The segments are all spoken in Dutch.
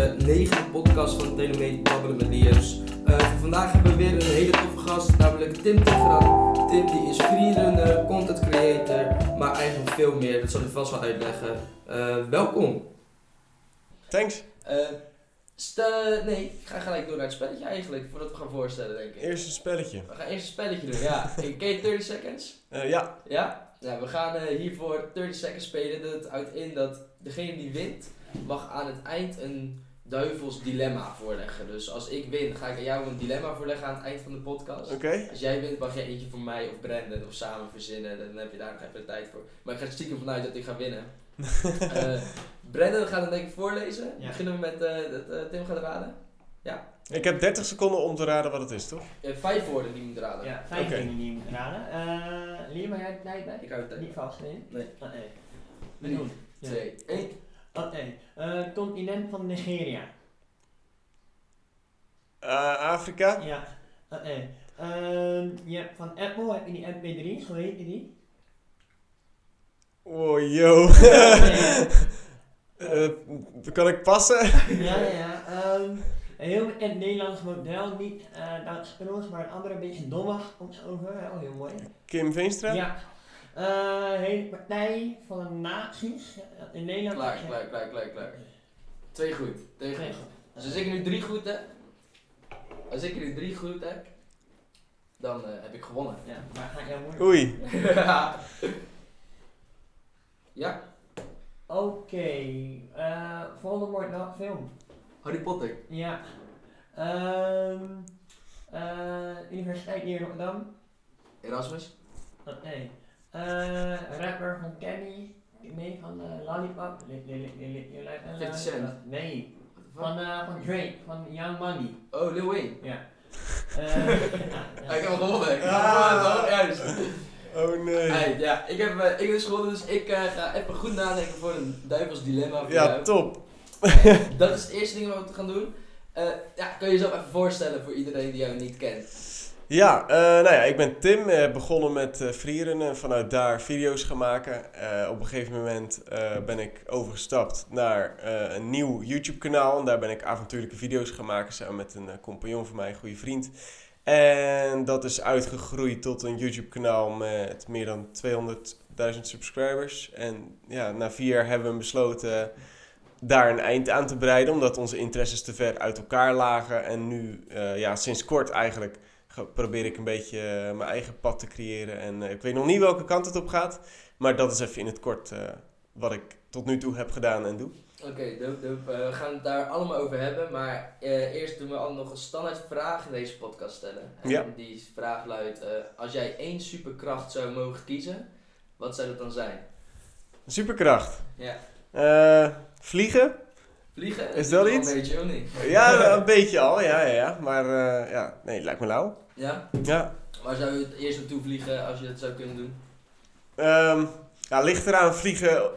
de negende podcast van Telemeet Babbelen met Liers. Uh, vandaag hebben we weer een hele toffe gast, namelijk Tim Tigran. Tim die is freerunner, content creator, maar eigenlijk veel meer. Dat zal ik vast wel uitleggen. Uh, welkom. Thanks. Uh, Stel, nee, ik ga gelijk door naar het spelletje eigenlijk, voordat we gaan voorstellen, denk ik. Eerst een spelletje. We gaan eerst een spelletje doen, ja. Ken je 30 Seconds? Uh, ja. Ja? Nou, we gaan uh, hiervoor 30 Seconds spelen. Dat houdt in dat degene die wint, mag aan het eind een duivels dilemma voorleggen. Dus als ik win, ga ik aan jou een dilemma voorleggen aan het eind van de podcast. Oké. Als jij wint, mag jij eentje voor mij of Brandon of samen verzinnen. Dan heb je daar nog even de tijd voor. Maar ik ga er stiekem vanuit dat ik ga winnen. uh, Brandon gaat het denk ik voorlezen. Ja. Beginnen we met uh, dat uh, Tim gaat raden. Ja. Ik heb 30 seconden om te raden wat het is, toch? Ja, vijf woorden die je moet raden. Ja, vijf okay. dingen die je moet raden. Uh, Liam, jij de tijd bij? Ik hou het tijd. Niet vast, nee? Nee. Oh, nee. We doen. Twee, één. Oh, nee. Uh, continent van Nigeria. Uh, Afrika? Ja. Oh. Uh, je hebt van Apple heb je die MP3, hoe heet die? Oh, yo. uh, kan ik passen? ja, ja, ja. Um, een heel bekend Nederlands model, niet uh, Duits Kroos, maar een andere beetje dommig komt over. Heel, heel mooi. Kim Veenstra? Ja. Uh, hele partij van de nazi's in Nederland. Klaar, klaar, klaar, klaar, klaar. Twee goed. Twee goed. Dus als ik er nu drie goed heb, als ik er nu drie goed heb, dan uh, heb ik gewonnen. Ja, maar ga ik heel moeilijk. Oei. ja. Oké, okay. uh, volgende wordt nog film. Harry Potter. Ja. Um, uh, Universiteit hier Rotterdam. Erasmus. Oh, nee. Uh, rapper van Kenny. Nee, van uh, Lollipop. 50 Cent. Nee. Van, uh, van Drake, van Young Money. Oh, Lil Wayne. Ja. Uh, ja, ja. Ik heb hem gewonnen. Hem juist. Oh nee. Hey, ja, ik heb, uh, ik dus gewonnen, dus ik uh, ga even goed nadenken voor een duivels dilemma. Voor ja, jou. top. dat is het eerste ding wat we gaan doen. Uh, ja, kan je jezelf even voorstellen voor iedereen die jou niet kent? Ja, nou ja, ik ben Tim, begonnen met uh, en vanuit daar video's gaan maken. op een gegeven moment ben ik overgestapt naar een nieuw YouTube kanaal. En daar ben ik avontuurlijke video's gaan maken samen met een compagnon van mij, een goede vriend. En dat is uitgegroeid tot een YouTube-kanaal met meer dan 200.000 subscribers. En ja, na vier jaar hebben we besloten daar een eind aan te breiden, omdat onze interesses te ver uit elkaar lagen. En nu, uh, ja, sinds kort eigenlijk, probeer ik een beetje uh, mijn eigen pad te creëren. En uh, ik weet nog niet welke kant het op gaat, maar dat is even in het kort wat ik tot nu toe heb gedaan en doe. Oké, okay, dope, dope. We gaan het daar allemaal over hebben. Maar uh, eerst doen we al nog een standaard vraag in deze podcast stellen. En ja. die vraag luidt: uh, Als jij één superkracht zou mogen kiezen, wat zou dat dan zijn? Een superkracht? Ja. vliegen? Vliegen? Is dat iets? Een beetje, of niet? Ja, een beetje al, ja, ja, ja. Maar ja, nee, lijkt me lauw. Ja? Ja. Waar zou je het eerst naartoe vliegen als je dat zou kunnen doen? Um, ja, ligt eraan vliegen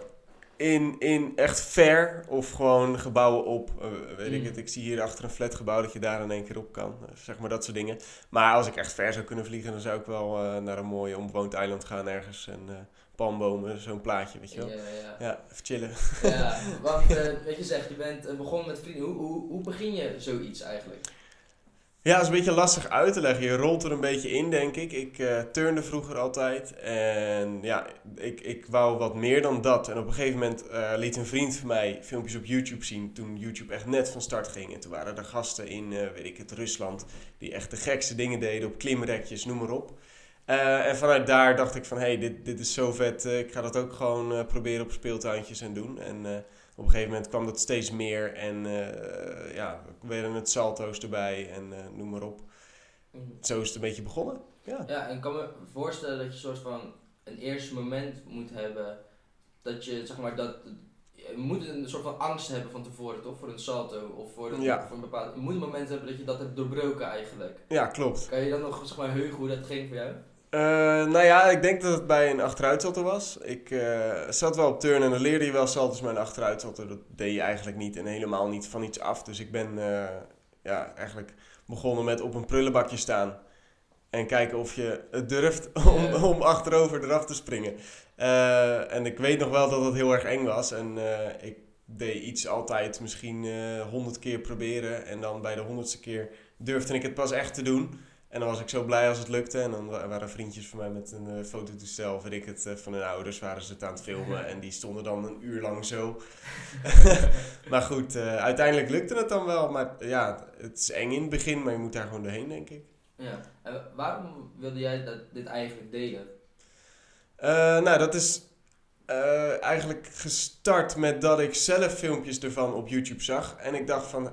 in, in echt ver of gewoon gebouwen op. Uh, weet mm. ik het, ik zie hier achter een flatgebouw dat je daar in één keer op kan. Uh, zeg maar dat soort dingen. Maar als ik echt ver zou kunnen vliegen, dan zou ik wel uh, naar een mooi onbewoond eiland gaan ergens. En palmbomen, zo'n plaatje, weet je wel. Ja, ja. ja even chillen. Ja, want weet je zegt, je bent begonnen met vrienden. Hoe, hoe, hoe begin je zoiets eigenlijk? Ja, dat is een beetje lastig uit te leggen. Je rolt er een beetje in, denk ik. Ik uh, turnde vroeger altijd. En ja, ik, ik wou wat meer dan dat. En op een gegeven moment uh, liet een vriend van mij filmpjes op YouTube zien. Toen YouTube echt net van start ging. En toen waren er gasten in, uh, weet ik het, Rusland. Die echt de gekste dingen deden op klimrekjes, noem maar op. en vanuit daar dacht ik van, hey, dit, dit is zo vet. ik ga dat ook gewoon proberen op speeltuintjes en doen. En op een gegeven moment kwam dat steeds meer en ja, werden het salto's erbij en noem maar op. Mm. Zo is het een beetje begonnen. Ja. ja, en ik kan me voorstellen dat je soort van een eerste moment moet hebben dat je, zeg maar, dat je moet een soort van angst hebben van tevoren, toch? Voor een salto of voor, ja. voor een bepaald... Je moet een moment hebben dat je dat hebt doorbroken eigenlijk. Ja, klopt. Kan je dan nog, zeg maar, heugen hoe dat ging voor jou? Uh, nou ja, ik denk dat het bij een achteruitsalto was. Ik uh, zat wel op turnen en dan leerde je wel salto's, maar een achteruitsalto dat deed je eigenlijk niet en helemaal niet van iets af. Dus ik ben uh, ja, eigenlijk begonnen met op een prullenbakje staan en kijken of je het durft om, om achterover eraf te springen. en ik weet nog wel dat het heel erg eng was en ik deed iets altijd misschien honderd keer proberen. En dan bij de honderdste keer durfde ik het pas echt te doen. En dan was ik zo blij als het lukte. En dan waren vriendjes van mij met een uh, fototoestel, weet ik het, van hun ouders waren ze het aan het filmen. En die stonden dan een uur lang zo. maar goed, uiteindelijk lukte het dan wel. Maar ja, het is eng in het begin, maar je moet daar gewoon doorheen, denk ik. Ja, en waarom wilde jij dat, dit eigenlijk delen? Nou, dat is eigenlijk gestart met dat ik zelf filmpjes ervan op YouTube zag. En ik dacht van,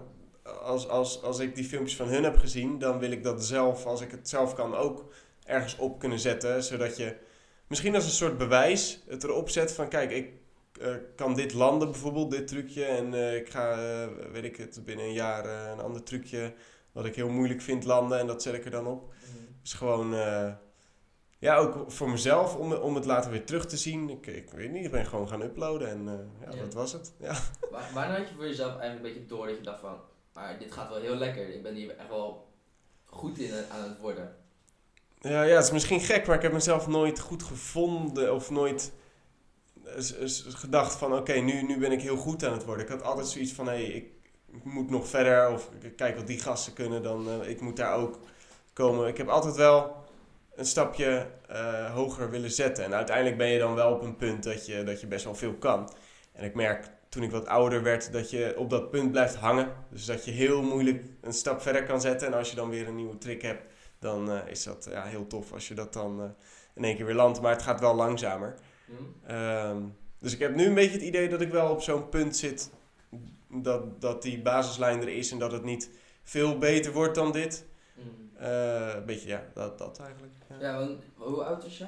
als, als, als ik die filmpjes van hun heb gezien, dan wil ik dat zelf, als ik het zelf kan, ook ergens op kunnen zetten. Zodat je misschien als een soort bewijs het erop zet van, kijk, ik uh, kan dit landen bijvoorbeeld, dit trucje. En ik ga, weet ik het, binnen een jaar een ander trucje wat ik heel moeilijk vind landen en dat zet ik er dan op. Mm. Dus gewoon, ja, ook voor mezelf om, om het later weer terug te zien. Ik, ik weet niet, ik ben gewoon gaan uploaden en ja, dat was het. Ja. Wanneer had je voor jezelf eigenlijk een beetje door dat je dacht van, maar dit gaat wel heel lekker. Ik ben hier echt wel goed in aan het worden. Ja, ja, het is misschien gek, maar ik heb mezelf nooit goed gevonden of nooit gedacht van oké, nu, nu ben ik heel goed aan het worden. Ik had altijd zoiets van hé, hey, ik, moet nog verder of kijk wat die gasten kunnen, dan uh, ik moet daar ook komen. Ik heb altijd wel een stapje hoger willen zetten. En uiteindelijk ben je dan wel op een punt dat je, dat je best wel veel kan. En ik merk toen ik wat ouder werd dat je op dat punt blijft hangen. Dus dat je heel moeilijk een stap verder kan zetten. En als je dan weer een nieuwe trick hebt, dan uh, is dat ja, heel tof als je dat dan in één keer weer landt. Maar het gaat wel langzamer. Mm. Um, dus ik heb nu een beetje het idee dat ik wel op zo'n punt zit dat, dat die basislijn er is en dat het niet veel beter wordt dan dit. Mm. Uh, een beetje, ja, dat, dat eigenlijk. Ja, ja want hoe oud is je?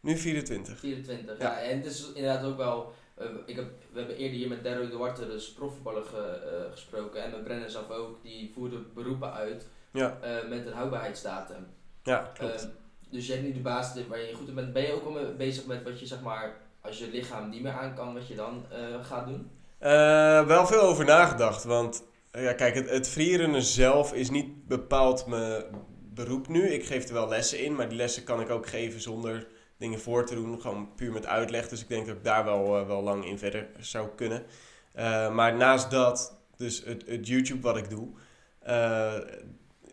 Nu 24. 24, ja. En het is inderdaad ook wel... Uh, ik heb, we hebben eerder hier met Derro Duarte, dus profvoetballer, ge, uh, gesproken. En met Brennan zelf ook. Die voerde beroepen uit ja. met een houdbaarheidsdatum. Ja, klopt. dus je hebt nu de basis waar je goed in bent. Ben je ook al bezig met wat je, zeg maar, als je lichaam niet meer aan kan, wat je dan gaat doen? Wel veel over nagedacht, want ja, kijk, het, het freerunnen zelf is niet bepaald mijn beroep nu. Ik geef er wel lessen in, maar die lessen kan ik ook geven zonder dingen voor te doen. Gewoon puur met uitleg, dus ik denk dat ik daar wel, uh, wel lang in verder zou kunnen. Uh, maar naast dat, dus het, het YouTube wat ik doe,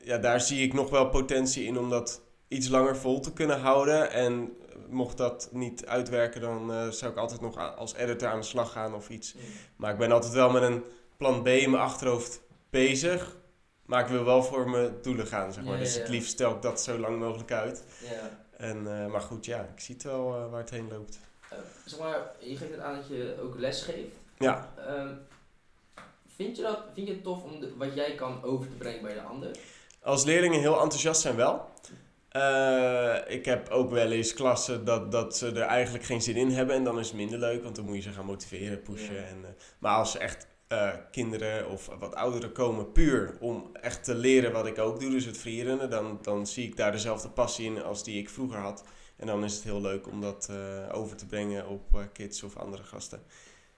ja, daar zie ik nog wel potentie in om dat iets langer vol te kunnen houden. En mocht dat niet uitwerken, dan uh, zou ik altijd nog als editor aan de slag gaan of iets. Mm. Maar ik ben altijd wel met een plan B in mijn achterhoofd bezig. Maar ik wil wel voor mijn doelen gaan, zeg maar. dus het liefst stel ik dat zo lang mogelijk uit. En, uh, maar goed, ja, ik zie het wel uh, waar het heen loopt. zeg maar, je geeft het aan dat je ook les geeft. Ja. Ehm, vind, je dat, vind je het tof om de, wat jij kan over te brengen bij de ander? Als leerlingen heel enthousiast zijn wel. Uh, ik heb ook wel eens klassen dat, dat ze er eigenlijk geen zin in hebben. En dan is het minder leuk, want dan moet je ze gaan motiveren, pushen. En, uh, maar als echt uh, kinderen of wat ouderen komen puur om echt te leren wat ik ook doe, dus het freerunnen, dan, dan zie ik daar dezelfde passie in als die ik vroeger had. En dan is het heel leuk om dat over te brengen op kids of andere gasten.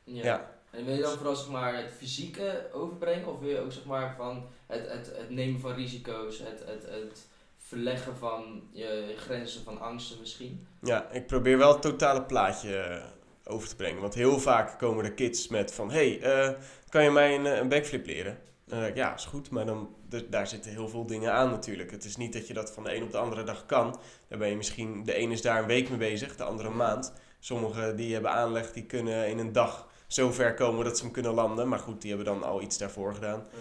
Ja. ja. En wil je dan vooral zeg maar, het fysieke overbrengen? Of wil je ook zeg maar, van het, het, het nemen van risico's, het, het, het verleggen van je grenzen van angsten misschien. Ja, ik probeer wel het totale plaatje eh, over te brengen. Want heel vaak komen de kids met van... hey, uh, kan je mij een, eh, een backflip leren? Ik, ja, is goed. Maar dan, daar zitten heel veel dingen aan natuurlijk. Het is niet dat je dat van de een op de andere dag kan. Dan ben je misschien... De ene is daar een week mee bezig, de andere een maand. Sommigen die hebben aanleg, die kunnen in een dag zo ver komen dat ze hem kunnen landen. Maar goed, die hebben dan al iets daarvoor gedaan. Ja.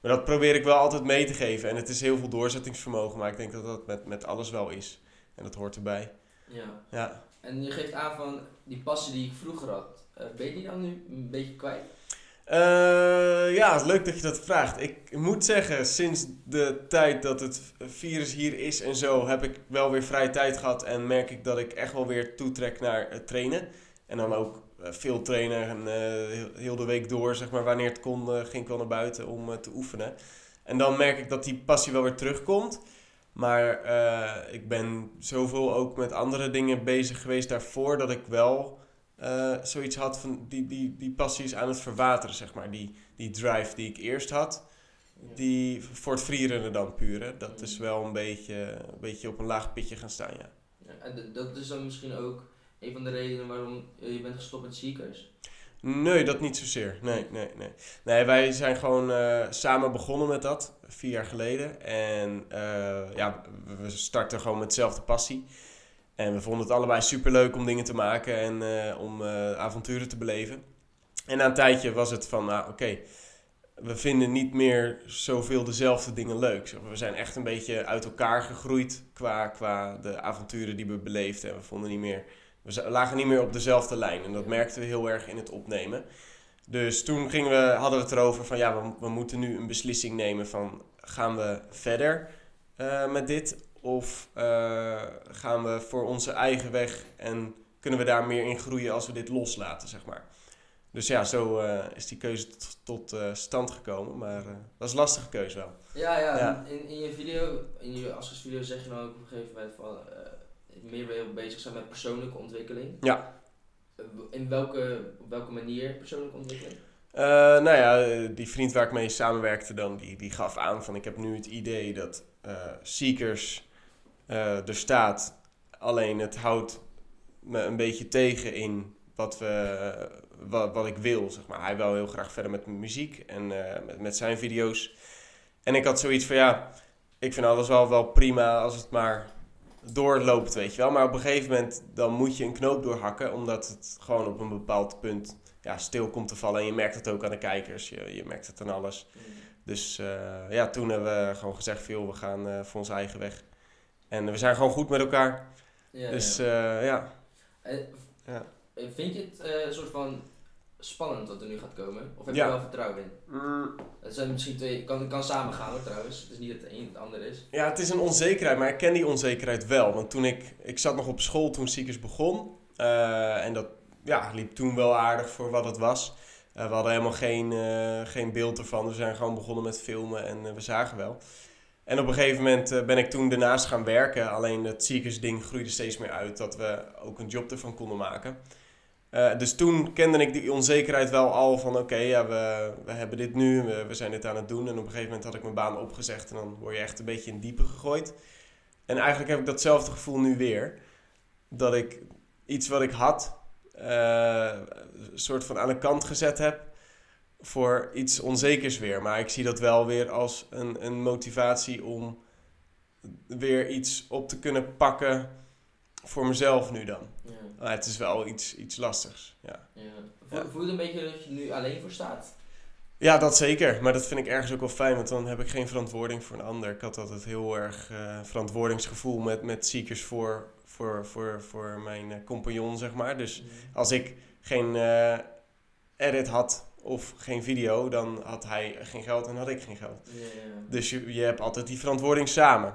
Maar dat probeer ik wel altijd mee te geven. En het is heel veel doorzettingsvermogen, maar ik denk dat dat met, met alles wel is. En dat hoort erbij. Ja. ja. En je geeft aan van die passie die ik vroeger had. Uh, ben je die dan nu een beetje kwijt? Uh, ja, leuk dat je dat vraagt. Ik moet zeggen, sinds de tijd dat het virus hier is en zo, heb ik wel weer vrije tijd gehad. En merk ik dat ik echt wel weer toetrek naar trainen. En dan ook eh, veel trainen en heel de week door, zeg maar, wanneer het kon, ging ik wel naar buiten om te oefenen. En dan merk ik dat die passie wel weer terugkomt. Maar ik ben zoveel ook met andere dingen bezig geweest daarvoor dat ik wel zoiets had van die, die, die passie is aan het verwateren, zeg maar. Die, die drive die ik eerst had, die voor het freerunnen dan puur. Dat is wel een beetje, een beetje op een laag pitje gaan staan, ja. ja en dat is dan misschien ook een van de redenen waarom je bent gestopt met Seekers? Nee, dat niet zozeer. Nee, nee, nee. Nee, wij zijn gewoon eh, samen begonnen met dat, vier jaar geleden. En eh, ja, we starten gewoon met dezelfde passie. En we vonden het allebei superleuk om dingen te maken en eh, om eh, avonturen te beleven. En na een tijdje was het van, nou oké, we vinden niet meer zoveel dezelfde dingen leuk. We zijn echt een beetje uit elkaar gegroeid qua, qua de avonturen die we beleefden. En we vonden niet meer, we lagen niet meer op dezelfde lijn. En dat merkten we heel erg in het opnemen. Dus toen gingen we, hadden we het erover van, ja, we, we moeten nu een beslissing nemen van, gaan we verder eh, met dit? Of eh, gaan we voor onze eigen weg en kunnen we daar meer in groeien als we dit loslaten, zeg maar. Dus ja, zo eh, is die keuze tot, tot, stand gekomen. Maar dat is een lastige keuze wel. Ja, ja. Ja. In, in je video, in je video zeg je dan ook op een gegeven moment van meer bezig zijn met persoonlijke ontwikkeling. Ja. In welke, op welke manier persoonlijke ontwikkeling? Eh, nou ja, die vriend waar ik mee samenwerkte dan, die, die gaf aan van ik heb nu het idee dat eh, Seekers eh, er staat. Alleen het houdt me een beetje tegen in wat, we, wat, wat ik wil, zeg maar. Hij wil heel graag verder met muziek en met, met zijn video's. En ik had zoiets van ja, ik vind alles wel, wel prima als het maar doorloopt, weet je wel. Maar op een gegeven moment dan moet je een knoop doorhakken, omdat het gewoon op een bepaald punt ja, stil komt te vallen. En je merkt het ook aan de kijkers, je, je merkt het aan alles. Dus eh, ja, toen hebben we gewoon gezegd, veel, we gaan eh, voor onze eigen weg. En we zijn gewoon goed met elkaar. Ja, dus ja. eh, ja. Ja. Vind je het een soort van spannend wat er nu gaat komen? Of heb Ja. je wel vertrouwen in? Het zijn misschien twee, kan, kan samen gaan hoor trouwens. Het is niet dat het een het ander is. Ja, het is een onzekerheid, maar ik ken die onzekerheid wel. Want toen ik, ik zat nog op school toen Seekers begon. eh, en dat ja, liep toen wel aardig voor wat het was. Eh, we hadden helemaal geen, eh, geen beeld ervan. We zijn gewoon begonnen met filmen en we zagen wel. En op een gegeven moment ben ik toen daarnaast gaan werken. Alleen het Seekers ding groeide steeds meer uit. Dat we ook een job ervan konden maken. Eh, dus toen kende ik die onzekerheid wel al van oké, ja, we, we hebben dit nu, we, zijn dit aan het doen. En op een gegeven moment had ik mijn baan opgezegd en dan word je echt een beetje in diepe gegooid. En eigenlijk heb ik datzelfde gevoel nu weer. Dat ik iets wat ik had, eh, een soort van aan de kant gezet heb voor iets onzekers weer. Maar ik zie dat wel weer als een, een motivatie om weer iets op te kunnen pakken voor mezelf nu dan. Ja. Maar het is wel iets, iets lastigs, ja. Ja. Voel, Ja. voel je het een beetje dat je nu alleen voor staat? Ja, dat zeker. Maar dat vind ik ergens ook wel fijn, want dan heb ik geen verantwoording voor een ander. Ik had altijd heel erg eh, verantwoordingsgevoel met, met ziekers voor, voor, voor, voor mijn eh, compagnon, zeg maar. Dus als ik geen eh, edit had of geen video, dan had hij geen geld en had ik geen geld. Dus je, je hebt altijd die verantwoording samen.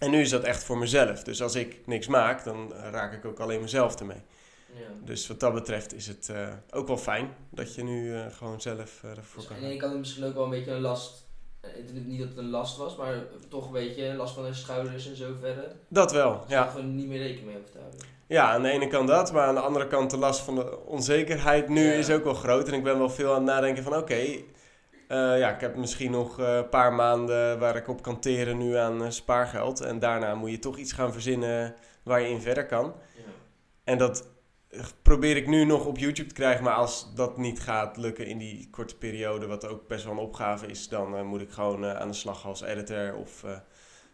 En nu is dat echt voor mezelf. Dus als ik niks maak, dan raak ik ook alleen mezelf ermee. Ja. Dus wat dat betreft is het eh, ook wel fijn dat je nu eh, gewoon zelf eh, ervoor Dus kan aan de gaan. ene kant misschien ook wel een beetje een last. ik Niet dat het een last was, maar toch een beetje last van de schouders en zo verder. Dat wel, Ja. ja. gewoon niet meer rekening mee hoeven te houden. Ja, aan de ene kant dat, maar aan de andere kant de last van de onzekerheid nu Ja. is ook wel groot. En ik ben wel veel aan het nadenken van oké, ja, ik heb misschien nog eh, een paar maanden waar ik op kan teren nu aan eh, spaargeld. En daarna moet je toch iets gaan verzinnen waar je in verder kan. Ja. En dat eh, probeer ik nu nog op YouTube te krijgen. Maar als dat niet gaat lukken in die korte periode, wat ook best wel een opgave is, dan eh, moet ik gewoon eh, aan de slag als editor of eh,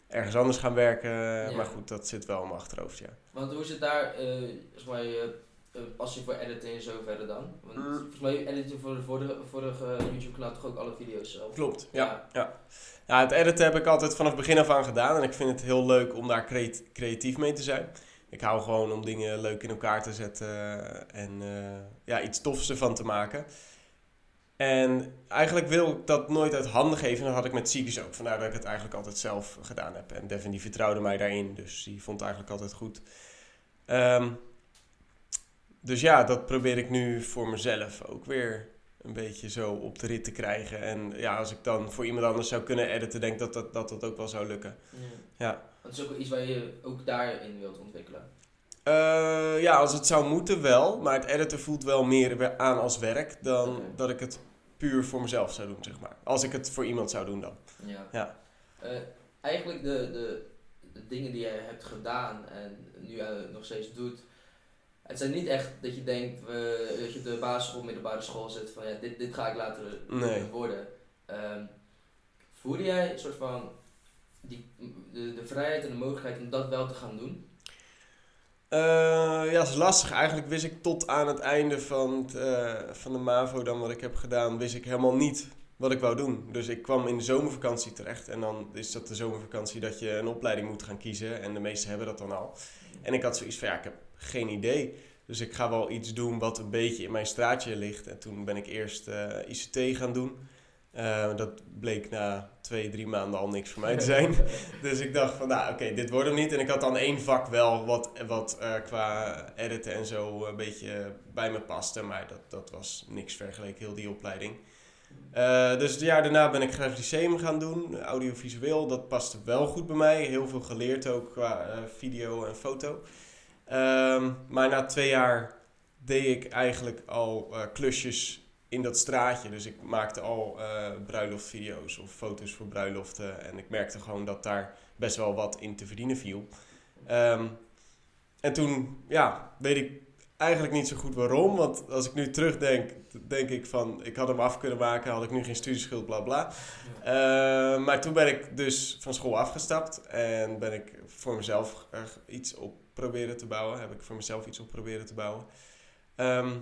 ergens anders gaan werken. Maar goed, dat zit wel in mijn achterhoofd, ja. Want hoe zit daar, eh zeg maar, je eh, passie voor editen en zo verder dan? Want Mm. volgens mij edit je voor de vorige, vorige YouTube kanaal toch ook alle video's zelf? Klopt, ja. Ja, het editen heb ik altijd vanaf het begin af aan gedaan. En ik vind het heel leuk om daar creat- creatief mee te zijn. Ik hou gewoon om dingen leuk in elkaar te zetten en eh, ja, iets tofs ervan te maken. En eigenlijk wil ik dat nooit uit handen geven. En dat had ik met Ziekers ook. Vandaar dat ik het eigenlijk altijd zelf gedaan heb. En Devin die vertrouwde mij daarin. Dus die vond het eigenlijk altijd goed. Ehm, dus ja, dat probeer ik nu voor mezelf ook weer een beetje zo op de rit te krijgen. En ja, als ik dan voor iemand anders zou kunnen editen, denk ik dat dat, dat, dat ook wel zou lukken. Ja. Ja. Is ook wel iets waar je ook daarin wilt ontwikkelen. Eh, ja, als het zou moeten wel. Maar het editen voelt wel meer aan als werk dan dat ik het puur voor mezelf zou doen, zeg maar. Als ik het voor iemand zou doen dan. Ja. Ja. Eh, eigenlijk de, de, de dingen die jij hebt gedaan en nu eh, nog steeds doet, Het zijn niet echt dat je denkt, eh, dat je op de basisschool, middelbare school zit van ja, dit, dit ga ik later Nee. worden. Ehm, voelde jij een soort van die, de, de vrijheid en de mogelijkheid om dat wel te gaan doen? Eh, ja, dat is lastig. Eigenlijk wist ik tot aan het einde van, het, eh, van de MAVO dan wat ik heb gedaan, wist ik helemaal niet wat ik wou doen. Dus ik kwam in de zomervakantie terecht. En dan is dat de zomervakantie dat je een opleiding moet gaan kiezen. En de meesten hebben dat dan al. En ik had zoiets van, ja, ik heb geen idee. Dus ik ga wel iets doen wat een beetje in mijn straatje ligt. En toen ben ik eerst eh, ICT gaan doen. Eh, dat bleek na twee, drie maanden al niks voor mij te zijn. dus ik dacht van, nou oké, dit wordt hem niet. En ik had dan één vak wel wat, wat eh, qua editen en zo een beetje bij me paste. Maar dat, dat was niks vergeleken, heel die opleiding. Dus het jaar daarna ben ik grafisch lyceum gaan doen, audiovisueel. Dat paste wel goed bij mij. Heel veel geleerd ook qua video en foto. Ehm, maar na twee jaar deed ik eigenlijk al eh, klusjes in dat straatje. Dus ik maakte al eh bruiloftvideo's of foto's voor bruiloften. En ik merkte gewoon dat daar best wel wat in te verdienen viel. Ehm, en toen, ja, weet ik eigenlijk niet zo goed waarom. Want als ik nu terugdenk, denk ik van... Ik had hem af kunnen maken, had ik nu geen studieschuld, bla bla. Eh, maar toen ben ik dus van school afgestapt. En ben ik voor mezelf er iets op proberen te bouwen. Heb ik voor mezelf iets op proberen te bouwen. Ehm,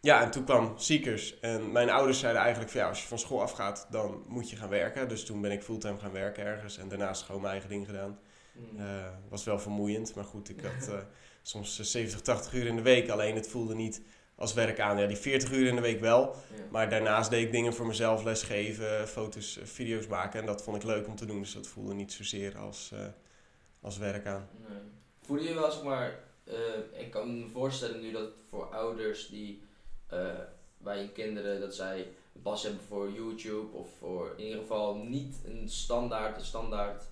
ja, en toen kwam Seekers. En mijn ouders zeiden eigenlijk van ja, als je van school afgaat, dan moet je gaan werken. Dus toen ben ik fulltime gaan werken ergens. En daarnaast gewoon mijn eigen ding gedaan. Mm. Eh, was wel vermoeiend, maar goed, ik had eh, soms eh, 70, 80 uur in de week. Alleen het voelde niet als werk aan. Ja, die 40 uur in de week wel. Ja. Maar daarnaast deed ik dingen voor mezelf, lesgeven, foto's, eh, video's maken. En dat vond ik leuk om te doen. Dus dat voelde niet zozeer als, eh, als werk aan. Nee. Voelde je wel, zeg maar, eh, ik kan me voorstellen nu dat voor ouders die eh, bij hun kinderen, dat zij een pas hebben voor YouTube of voor in ieder geval niet een standaard, een standaard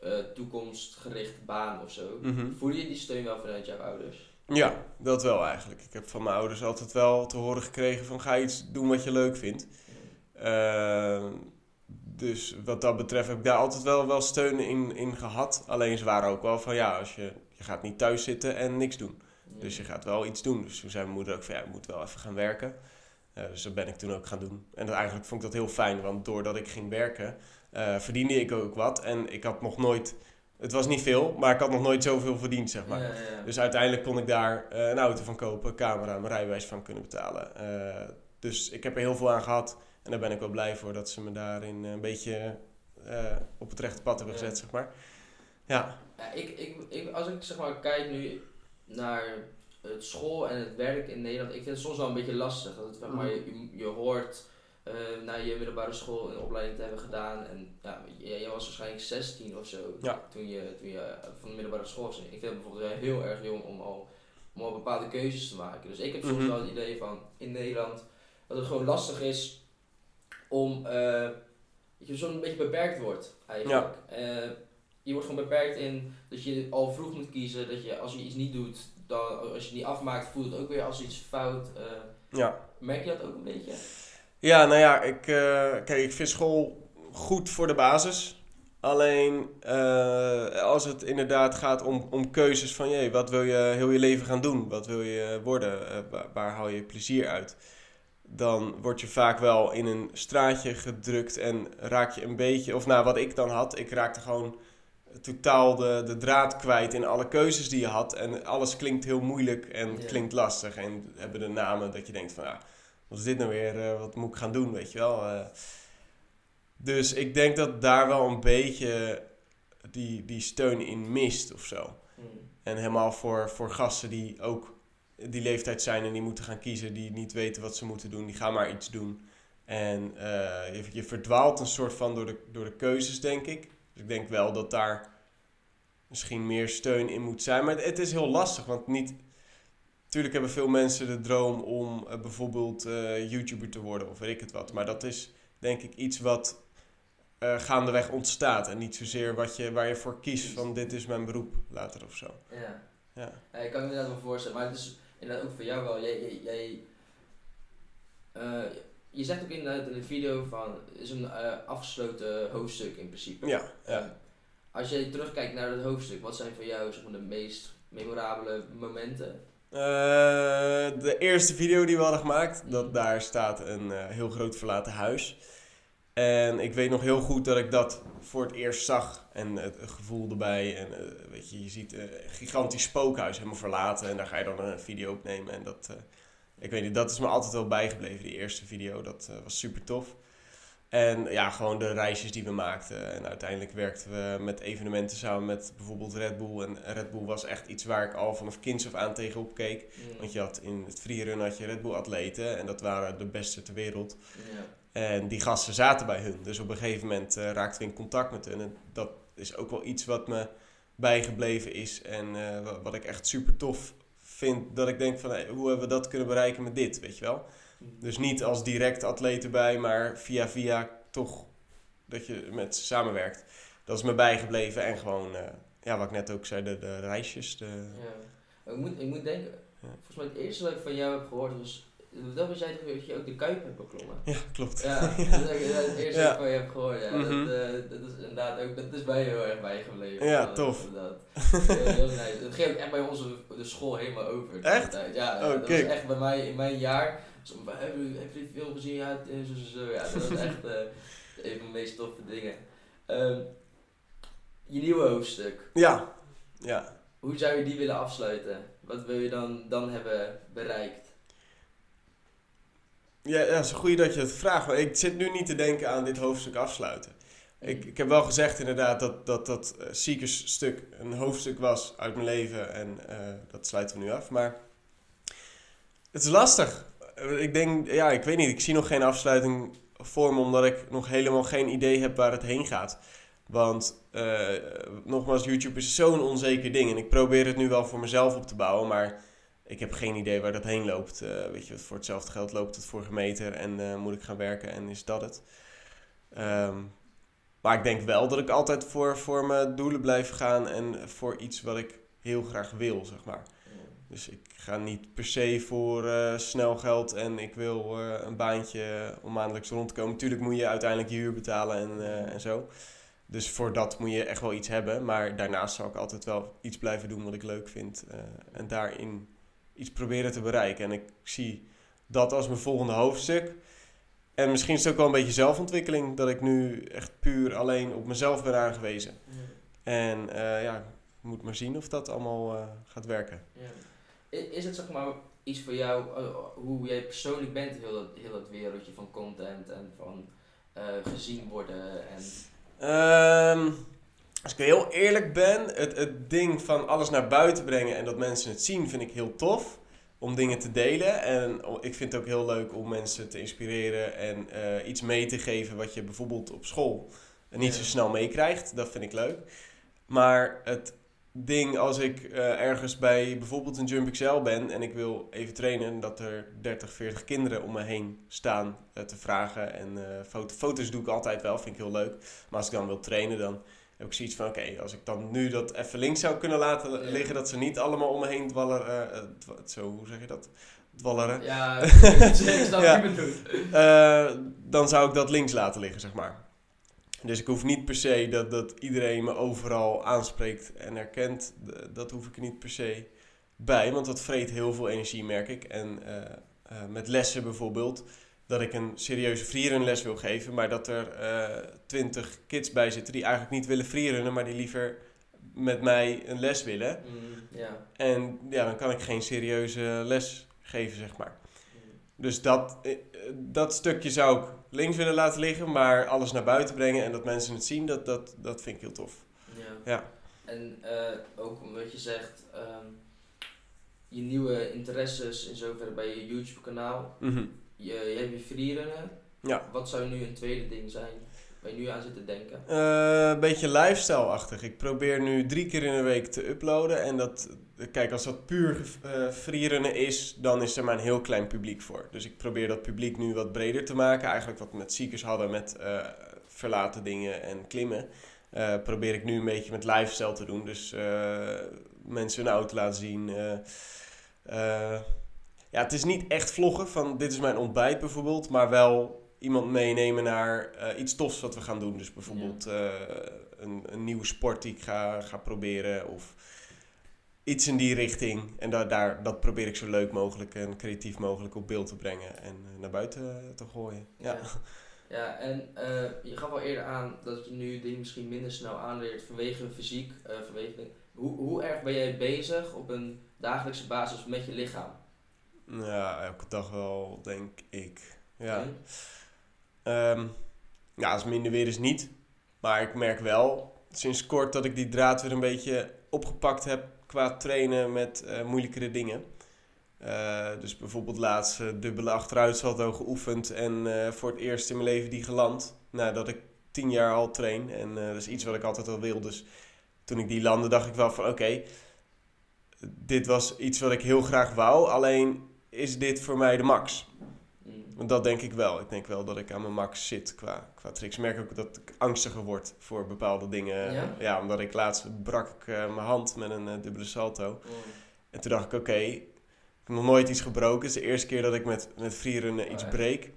eh, toekomstgerichte baan of zo. Mhm. Voel je die steun wel vanuit jouw ouders? Ja, dat wel eigenlijk. Ik heb van mijn ouders altijd wel te horen gekregen van ga iets doen wat je leuk vindt. Eh, dus wat dat betreft heb ik daar altijd wel, wel steun in, in gehad. Alleen ze waren ook wel van ja, als je, je gaat niet thuis zitten en niks doen. Dus je gaat wel iets doen. Dus toen zei mijn moeder ook van ja, je moet wel even gaan werken. Eh, dus dat ben ik toen ook gaan doen. En dat, eigenlijk vond ik dat heel fijn, want doordat ik ging werken, eh, verdiende ik ook wat. En ik had nog nooit, het was niet veel, maar ik had nog nooit zoveel verdiend, zeg maar. Ja, ja. Dus uiteindelijk kon ik daar eh, een auto van kopen, camera, mijn rijbewijs van kunnen betalen. Dus ik heb er heel veel aan gehad. En daar ben ik wel blij voor dat ze me daarin een beetje eh, op het rechte pad hebben Ja. gezet, zeg maar. Ja, Ja, ik, ik, ik, als ik zeg maar kijk nu naar het school en het werk in Nederland, ik vind het soms wel een beetje lastig. Dat het, zeg maar, je, je hoort eh, na je middelbare school een opleiding te hebben gedaan en ja, jij, was waarschijnlijk 16 of zo Ja. toen, je, toen je van de middelbare school was. Ik vind het bijvoorbeeld heel erg jong om al, om al bepaalde keuzes te maken. Dus ik heb soms Mhm. wel het idee van in Nederland dat het gewoon lastig is om eh, dat je een beetje beperkt wordt eigenlijk. Eh, je wordt gewoon beperkt in dat je al vroeg moet kiezen. Dat je als je iets niet doet, dan, als je het niet afmaakt, voelt het ook weer als iets fout. Eh, ja. merk je dat ook een beetje? Ja, nou ja, ik, kijk, ik vind school goed voor de basis. Alleen als het inderdaad gaat om, om keuzes van, jee, wat wil je heel je leven gaan doen? Wat wil je worden? Waar, waar haal je plezier uit? Dan word je vaak wel in een straatje gedrukt en raak je een beetje, of nou wat ik dan had, ik raakte gewoon totaal de, de draad kwijt in alle keuzes die je had. En alles klinkt heel moeilijk en Ja. klinkt lastig en hebben de namen dat je denkt van, ja, wat is dit nou weer? Eh, wat moet ik gaan doen, weet je wel? Eh, dus ik denk dat daar wel een beetje die, die steun in mist of zo. En helemaal voor, voor gasten die ook die leeftijd zijn en die moeten gaan kiezen, die niet weten wat ze moeten doen, die gaan maar iets doen. En eh, je, je verdwaalt een soort van door de, door de keuzes, denk ik. Dus ik denk wel dat daar misschien meer steun in moet zijn. Maar het, het is heel lastig, want niet... Tuurlijk hebben veel mensen de droom om eh, bijvoorbeeld eh, YouTuber te worden of weet ik het wat. Maar dat is denk ik iets wat gaandeweg ontstaat. En niet zozeer wat je, waar je voor kiest van dit is mijn beroep later of zo. Ja. Ja. Ja, ik kan me inderdaad wel voorstellen, maar het is inderdaad ook voor jou wel. Jij, jij, jij eh, je zegt ook inderdaad in de video van, het is een eh, afgesloten hoofdstuk in principe. Ja, ja. Als je terugkijkt naar dat hoofdstuk, wat zijn voor jou zeg maar, de meest memorabele momenten Eh, de eerste video die we hadden gemaakt, dat, daar staat een heel groot verlaten huis. En ik weet nog heel goed dat ik dat voor het eerst zag. En het, gevoel erbij. En eh, weet je, je ziet een gigantisch spookhuis helemaal verlaten. En daar ga je dan een video opnemen. En dat, eh, ik weet niet, dat is me altijd wel bijgebleven, die eerste video. Dat eh, was super tof. En ja, gewoon de reisjes die we maakten. En uiteindelijk werkten we met evenementen samen met bijvoorbeeld Red Bull. En Red Bull was echt iets waar ik al vanaf kinds af aan tegenop keek. Mm. Want je had in het freerun had je Red Bull atleten. En dat waren de beste ter wereld. Ja. En die gasten zaten bij hun. Dus op een gegeven moment eh, raakten we in contact met hun. En dat is ook wel iets wat me bijgebleven is. En eh, wa- wat ik echt super tof vind. Dat ik denk van, hey, hoe hebben we dat kunnen bereiken met dit, weet je wel? Dus niet als direct atleet erbij, maar via via toch dat je met ze samenwerkt. Dat is me bijgebleven. En gewoon, eh, ja, wat ik net ook zei, de, de reisjes. De... Ja. Ik, moet, ik moet denken, Ja. volgens mij het eerste wat ik van jou heb gehoord was, dat was jij toch dat je ook de Kuip hebt beklommen? Ja, klopt. Ja, dat is het eerste Ja. wat je heb gehoord. Ja. Mhm. dat, eh, dat is inderdaad ook, dat is mij heel erg bijgebleven. Ja, Dat- tof. Inderdaad. Heel, nice. Dat ging ook echt bij onze de school helemaal over. Echt? tijd. Ja, Oh, dat kijk. was echt bij mij in mijn jaar. Zo, Heb je, heb je die film gezien? Ja, zo, zo, zo. Ja, dat was echt eh, een van de meest toffe dingen. Ehm, je nieuwe hoofdstuk. Ja, ja. Hoe zou je die willen afsluiten? Wat wil je dan, dan hebben bereikt? Ja, het is goed dat je het vraagt. Maar ik zit nu niet te denken aan dit hoofdstuk afsluiten. Ik, ik heb wel gezegd inderdaad dat dat, dat eh, Seekers stuk een hoofdstuk was uit mijn leven. En eh, dat sluiten we nu af. Maar het is lastig. Eh, Ik denk, ja, ik weet niet. Ik zie nog geen afsluiting voor me. Omdat ik nog helemaal geen idee heb waar het heen gaat. Want eh, nogmaals, YouTube is zo'n onzeker ding. En ik probeer het nu wel voor mezelf op te bouwen. Maar ik heb geen idee waar dat heen loopt. Eh, weet je, voor hetzelfde geld loopt het voor gemeter. En eh, moet ik gaan werken en is dat het. Ehm, maar ik denk wel dat ik altijd voor, voor mijn doelen blijf gaan. En voor iets wat ik heel graag wil, zeg maar. Dus ik ga niet per se voor eh, snel geld en ik wil een baantje om maandelijks rond te komen. Natuurlijk moet je uiteindelijk je huur betalen en, en zo. Dus voor dat moet je echt wel iets hebben. Maar daarnaast zal ik altijd wel iets blijven doen wat ik leuk vind. en daarin iets proberen te bereiken. En ik zie dat als mijn volgende hoofdstuk. En misschien is het ook wel een beetje zelfontwikkeling. Dat ik nu echt puur alleen op mezelf ben aangewezen. En eh, ja, ik moet maar zien of dat allemaal eh, gaat werken. Ja. Is het zeg maar iets voor jou, eh, hoe jij persoonlijk bent, heel dat, heel dat wereldje van content en van gezien worden en... Ehm, als ik heel eerlijk ben, het, het ding van alles naar buiten brengen en dat mensen het zien, vind ik heel tof. Om dingen te delen. En ik vind het ook heel leuk om mensen te inspireren en eh, iets mee te geven wat je bijvoorbeeld op school niet zo snel meekrijgt. Dat vind ik leuk. Maar het ding als ik eh, ergens bij bijvoorbeeld een Jump XL ben en ik wil even trainen, dat er 30, 40 kinderen om me heen staan eh, te vragen. En foto, foto's doe ik altijd wel, vind ik heel leuk. Maar als ik dan wil trainen, dan heb ik zoiets van: oké, als ik dan nu dat even links zou kunnen laten liggen, dat ze niet allemaal om me heen dwalleren. eh, dwa- zo, hoe zeg je dat? Dwalleren. Ja, snap Ja. Eh, dan zou ik dat links laten liggen, zeg maar. Dus ik hoef niet per se dat, dat iedereen me overal aanspreekt en herkent. Dat hoef ik er niet per se bij, want dat vreet heel veel energie, merk ik. En eh, met lessen bijvoorbeeld, dat ik een serieuze freerun-les wil geven, maar dat er twintig kids bij zitten die eigenlijk niet willen freerunnen, maar die liever met mij een les willen. Mm, ja. En ja, dan kan ik geen serieuze les geven, zeg maar. Dus dat, eh, eh, dat stukje zou ik links willen laten liggen, maar alles naar buiten brengen en dat mensen het zien, dat, dat, dat vind ik heel tof. Ja. Ja. En eh, ook omdat je zegt, ehm, je nieuwe interesses in zoverre bij je YouTube kanaal. Mhm. Je, je hebt je freerunnen. Ja. Wat zou nu een tweede ding zijn waar je nu aan zit te denken? Eh, een beetje lifestyle-achtig. Ik probeer nu drie keer in de week te uploaden. En dat, kijk, als dat puur eh freerunnen is, dan is er maar een heel klein publiek voor. Dus ik probeer dat publiek nu wat breder te maken. Eigenlijk wat we met ziekers hadden met eh, verlaten dingen en klimmen. Probeer ik nu een beetje met lifestyle te doen. Dus mensen hun auto laten zien. eh, ja, het is niet echt vloggen van dit is mijn ontbijt bijvoorbeeld. Maar wel iemand meenemen naar eh, iets tofs wat we gaan doen. Dus bijvoorbeeld eh, een, een nieuwe sport die ik ga, ga proberen. Of iets in die richting. En daar, daar, dat probeer ik zo leuk mogelijk en creatief mogelijk op beeld te brengen en eh, naar buiten te gooien. Ja. Ja. Ja, en je gaf al eerder aan dat je nu dingen misschien minder snel aanleert vanwege fysiek, vanwege... Hoe, hoe erg ben jij bezig op een dagelijkse basis met je lichaam? Ja, elke dag wel, denk ik. Ja. Ehm, ja, als minder weer is niet. Maar ik merk wel sinds kort dat ik die draad weer een beetje opgepakt heb qua trainen met eh, moeilijkere dingen. Eh, dus bijvoorbeeld laatst eh, dubbele achteruitsalto geoefend en voor het eerst in mijn leven die geland. Nadat ik tien jaar al train en dat is iets wat ik altijd al wil. Dus toen ik die landde dacht ik wel van oké, dit was iets wat ik heel graag wou. Alleen is dit voor mij de max? Mm. Want dat denk ik wel. Ik denk wel dat ik aan mijn max zit qua, qua tricks. Ik merk ook dat ik angstiger word voor bepaalde dingen. Ja? omdat ik laatst brak ik, eh, mijn hand met een eh, dubbele salto. Mm. En toen dacht ik, oké, ik heb nog nooit iets gebroken. Het is de eerste keer dat ik met, met iets Oh, ja. breek.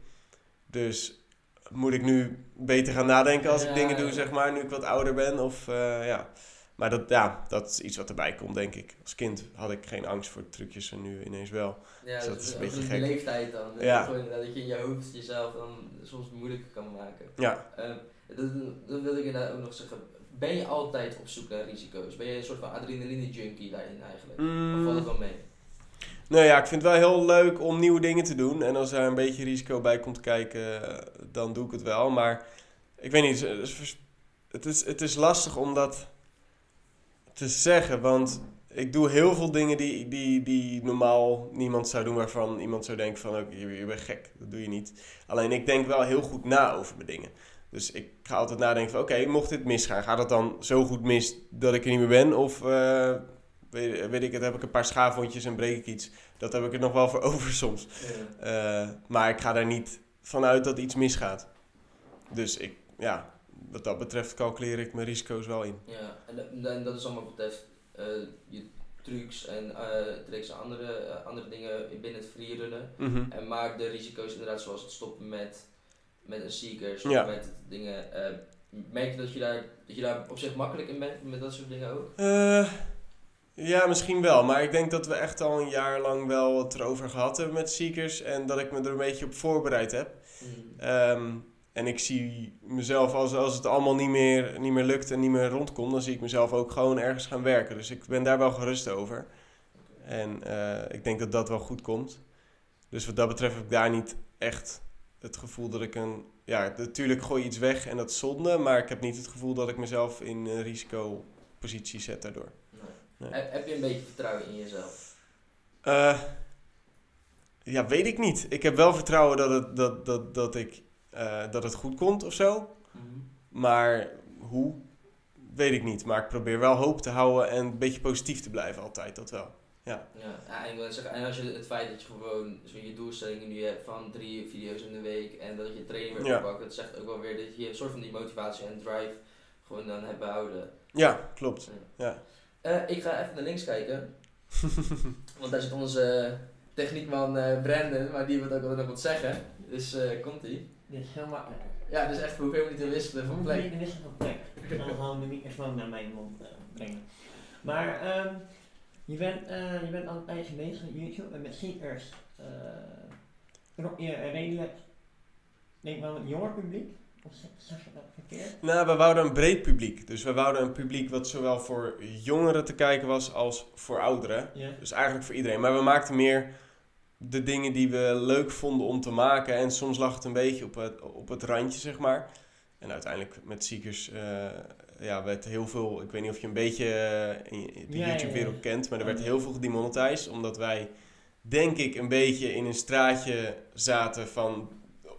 Dus moet ik nu beter gaan nadenken als Ja, ik dingen doe, zeg maar, nu ik wat ouder ben? Of, eh, ja. Maar dat, ja, dat is iets wat erbij komt, denk ik. Als kind had ik geen angst voor trucjes en nu ineens wel. Ja, Dus dat is een beetje gek. leeftijd dan. Ja. Gewoon inderdaad dat je in je hoofd jezelf dan soms moeilijker kan maken. Ja, Ehm, dat, dat wil ik inderdaad ook nog zeggen. Ben je altijd op zoek naar risico's? Ben je een soort van adrenaline junkie daarin eigenlijk? Of valt het wel mee? Nou ja, ik vind het wel heel leuk om nieuwe dingen te doen. En als er een beetje risico bij komt kijken, dan doe ik het wel. Maar ik weet niet, het is, het is, het is lastig om dat te zeggen. Want ik doe heel veel dingen die, die, die normaal niemand zou doen. Waarvan iemand zou denken van, oké, je, je bent gek. Dat doe je niet. Alleen ik denk wel heel goed na over mijn dingen. Dus ik ga altijd nadenken van, oké, mocht dit misgaan, gaat het dan zo goed mis dat ik er niet meer ben? Of eh, weet, weet ik het, heb ik een paar schaafwondjes en breek ik iets? Dat heb ik er nog wel voor over soms. Ja. Eh, maar ik ga daar niet vanuit dat iets misgaat. Dus ik, ja, wat dat betreft calculeer ik mijn risico's wel in. Ja, en, dat- en dat is allemaal betreft eh, je trucs en eh tricks en andere, eh, andere dingen binnen het freerunnen. Mhm. En maar de risico's inderdaad zoals het stoppen met, met een seekers Ja. of met dingen. merk je dat je, daar, dat je daar op zich makkelijk in bent met dat soort dingen ook? Eh, ja, misschien wel. Maar ik denk dat we echt al een jaar lang wel het erover gehad hebben met Seekers. En dat ik me er een beetje op voorbereid heb. Ehm, en ik zie mezelf, als, als het allemaal niet meer, niet meer lukt en niet meer rondkomt, dan zie ik mezelf ook gewoon ergens gaan werken. Dus ik ben daar wel gerust over. En eh, ik denk dat dat wel goed komt. Dus wat dat betreft heb ik daar niet echt het gevoel dat ik een... Ja, natuurlijk gooi je iets weg en dat is zonde, maar ik heb niet het gevoel dat ik mezelf in een risicopositie zet daardoor. Nee. Nee. Heb, heb je een beetje vertrouwen in jezelf? Eh, ja, weet ik niet. Ik heb wel vertrouwen dat het, dat, dat, dat ik, eh, dat het goed komt of zo. Maar hoe, weet ik niet. Maar ik probeer wel hoop te houden en een beetje positief te blijven altijd, dat wel. Ja, ja en, ik wil zeggen, en als je het feit dat je gewoon zo je doelstellingen nu hebt van drie video's in de week en dat je training weer Ja. oppakt, dat zegt ook wel weer dat je een soort van die motivatie en drive gewoon dan hebt behouden. Ja, klopt. Ja. Eh, ik ga even naar links kijken, want daar zit onze techniekman eh Brandon, maar die wil ook wel nog wat zeggen. Dus eh, komt ie. Dit is heel makkelijk. Ja, dus echt hoeveel minuten wisselen van plek. Niet wisselen van plek. Ik ga gewoon de microfoon naar mijn mond eh, brengen. Maar ehm, je, bent, eh, je bent al een tijdje bezig met YouTube en met seekers. eh trok je een redelijk, denk ik wel een jonger publiek. Of zeg- je dat verkeerd? Nou, we wouden een breed publiek. Dus we wouden een publiek wat zowel voor jongeren te kijken was als voor ouderen. Dus eigenlijk voor iedereen. Maar we maakten meer de dingen die we leuk vonden om te maken. En soms lag het een beetje op het, op het randje, zeg maar. En uiteindelijk met Seekers eh, ja, werd heel veel... Ik weet niet of je een beetje eh, de Ja, YouTube-wereld ja. kent. Maar er werd heel veel gedemonetized. Omdat wij, denk ik, een beetje in een straatje zaten van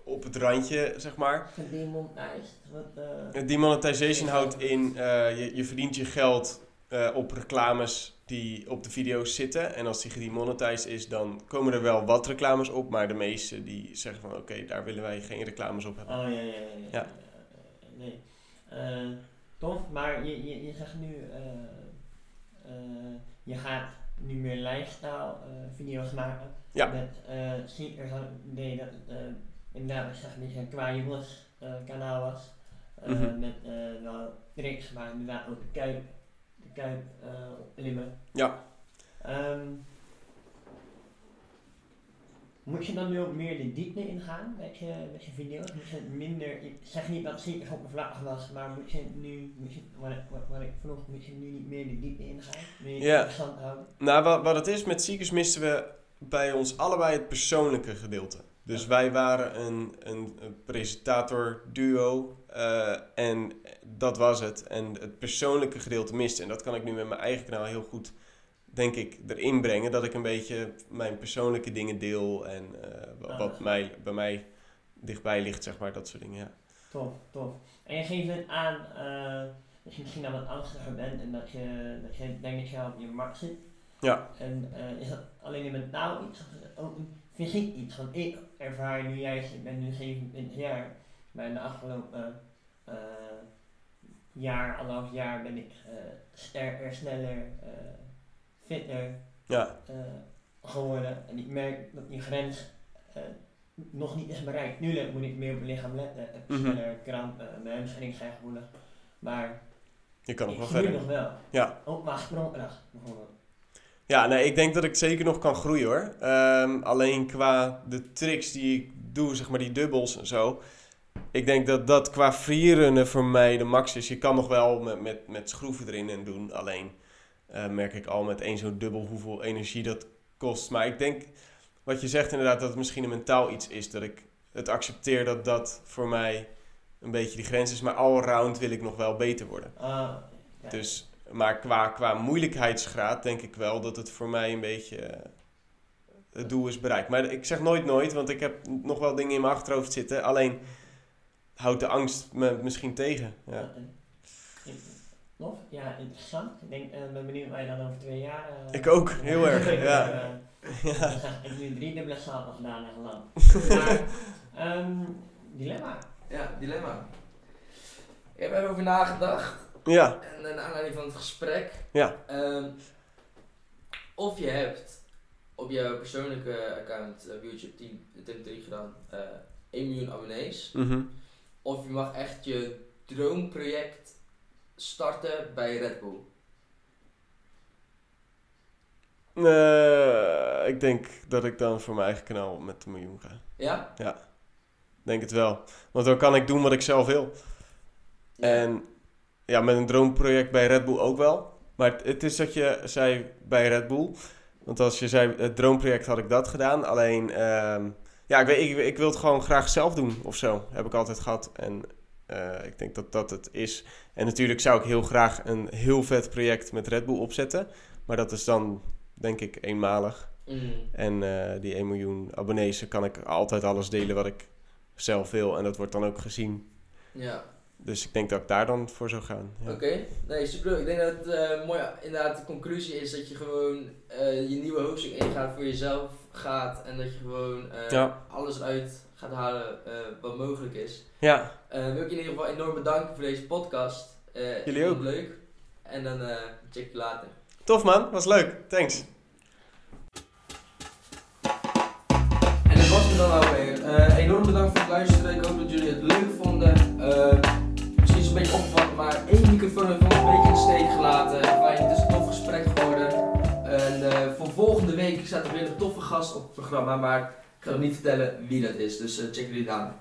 op het randje, zeg maar. Gedemonetized. Wat, eh, Demonetization houdt in, eh, je, je verdient je geld eh, op reclames die op de video's zitten. En als die gedemonetized is, dan komen er wel wat reclames op. Maar de meeste die zeggen van, oké, daar willen wij geen reclames op hebben. Oh ja, ja, ja. ja. Ja. Nee. Eh, tof, maar je, je, je zegt nu, eh, eh, je gaat nu meer lifestyle video's maken. Ja. Met uh, het idee dat inderdaad ik zeg, een beetje een qua jongens kanaal was. Mhm. Met wel tricks, maar inderdaad ook de kuip eh, opklimmen. Ja. Ehm, moet je dan nu ook meer de diepte ingaan met je, met je video's? Moet je minder, ik zeg niet dat het zeker oppervlakkig was, maar moet je nu, moet je, wat, ik- wat, wat ik vroeg, moet je nu niet meer de diepte ingaan? Meer Ja. interessant houden? Nou, wat, wat het is, met Ziekers misten we bij ons allebei het persoonlijke gedeelte. Dus Ja. wij waren een, een, een presentator-duo eh, en dat was het. En het persoonlijke gedeelte miste. En dat kan ik nu met mijn eigen kanaal heel goed, denk ik, erin brengen. Dat ik een beetje mijn persoonlijke dingen deel en eh, wa- wat Ah. mij, bij mij dichtbij ligt, zeg maar, dat soort dingen, ja. Tof, tof. En je geeft het aan eh, dat je misschien al wat angstiger bent en dat je, dat je denkt dat je op je markt zit. Ja. En is dat alleen een mentaal iets of ook een fysiek iets? Want ik ervaar nu juist, ik ben nu 27 jaar, maar in de afgelopen eh, jaar, anderhalf jaar ben ik eh, sterker, sneller, eh, fitter Ja, eh, geworden. En ik merk dat die grens eh, nog niet is bereikt. Nu moet ik meer op mijn lichaam letten. Ik heb Mhm. sneller krampen, mijn hamstrings zijn gevoelig. Maar je kan nog ik wel groei verder. nog wel. Ja. Ook maar sprongkracht bijvoorbeeld. Ja, nee, ik denk dat ik zeker nog kan groeien hoor. Ehm, alleen qua de tricks die ik doe, zeg maar die dubbels en zo. Ik denk dat dat qua freerunnen voor mij de max is. Je kan nog wel met, met, met schroeven erin en doen. Alleen eh, merk ik al met één zo'n dubbel hoeveel energie dat kost. Maar ik denk, wat je zegt inderdaad, dat het misschien een mentaal iets is. Dat ik het accepteer dat dat voor mij een beetje die grens is. Maar allround wil ik nog wel beter worden. Ah, ja. Dus, maar qua, qua moeilijkheidsgraad denk ik wel dat het voor mij een beetje eh, het doel is bereikt. Maar ik zeg nooit nooit, want ik heb nog wel dingen in mijn achterhoofd zitten. Alleen houdt de angst me misschien tegen. Ja. Ja, ik- interessant. Ik denk, eh, ben benieuwd waar je dan over twee jaar... eh, Ik ook, heel erg, ja. Ja. ik nu drie dubbele salto's gedaan en. Maar, ehm, dilemma. Ja, dilemma. Ik heb erover nagedacht. ja, En naar aanleiding van het gesprek. Ja. ehm, of je hebt op je persoonlijke account eh, op YouTube 10, Tim 3 gedaan, eh 1 miljoen abonnees. mhm. Of je mag echt je droomproject starten bij Red Bull. Eh, ik denk dat ik dan voor mijn eigen kanaal met een miljoen ga. Ja? Denk het wel. Want dan kan ik doen wat ik zelf wil. En ja, met een droomproject bij Red Bull ook wel. Maar het, het is dat je zei bij Red Bull. Want als je zei, het droomproject had ik dat gedaan. Alleen, ehm, ja, ik, weet, ik, ik wil het gewoon graag zelf doen of zo. Heb ik altijd gehad. En eh, ik denk dat dat het is. En natuurlijk zou ik heel graag een heel vet project met Red Bull opzetten. Maar dat is dan, denk ik, eenmalig. Mm. En eh, die 1 miljoen abonnees, kan ik altijd alles delen wat ik zelf wil. En dat wordt dan ook gezien. Ja, Dus ik denk dat ik daar dan voor zou gaan. Ja. oké. Nee, super. Ik denk dat het eh, mooi, inderdaad, de conclusie is dat je gewoon eh, je nieuwe hoofdstuk ingaat voor jezelf gaat. En dat je gewoon eh, Ja. alles eruit gaat halen wat mogelijk is. Ja, wil ik je in ieder geval enorm bedanken voor deze podcast. Ik Jullie ook. leuk. En dan check je later. tof man. Was leuk. Thanks. En dit was het dan alweer. Enorm bedankt voor het luisteren. Ik hoop dat jullie het leuk vonden. Een beetje opgevat, maar één microfoon heeft ons een beetje in de steek gelaten. Fijn, het is een tof gesprek geworden. En eh, voor volgende week staat er weer een toffe gast op het programma, maar ik ga nog niet vertellen wie dat is. Dus eh, check jullie aan.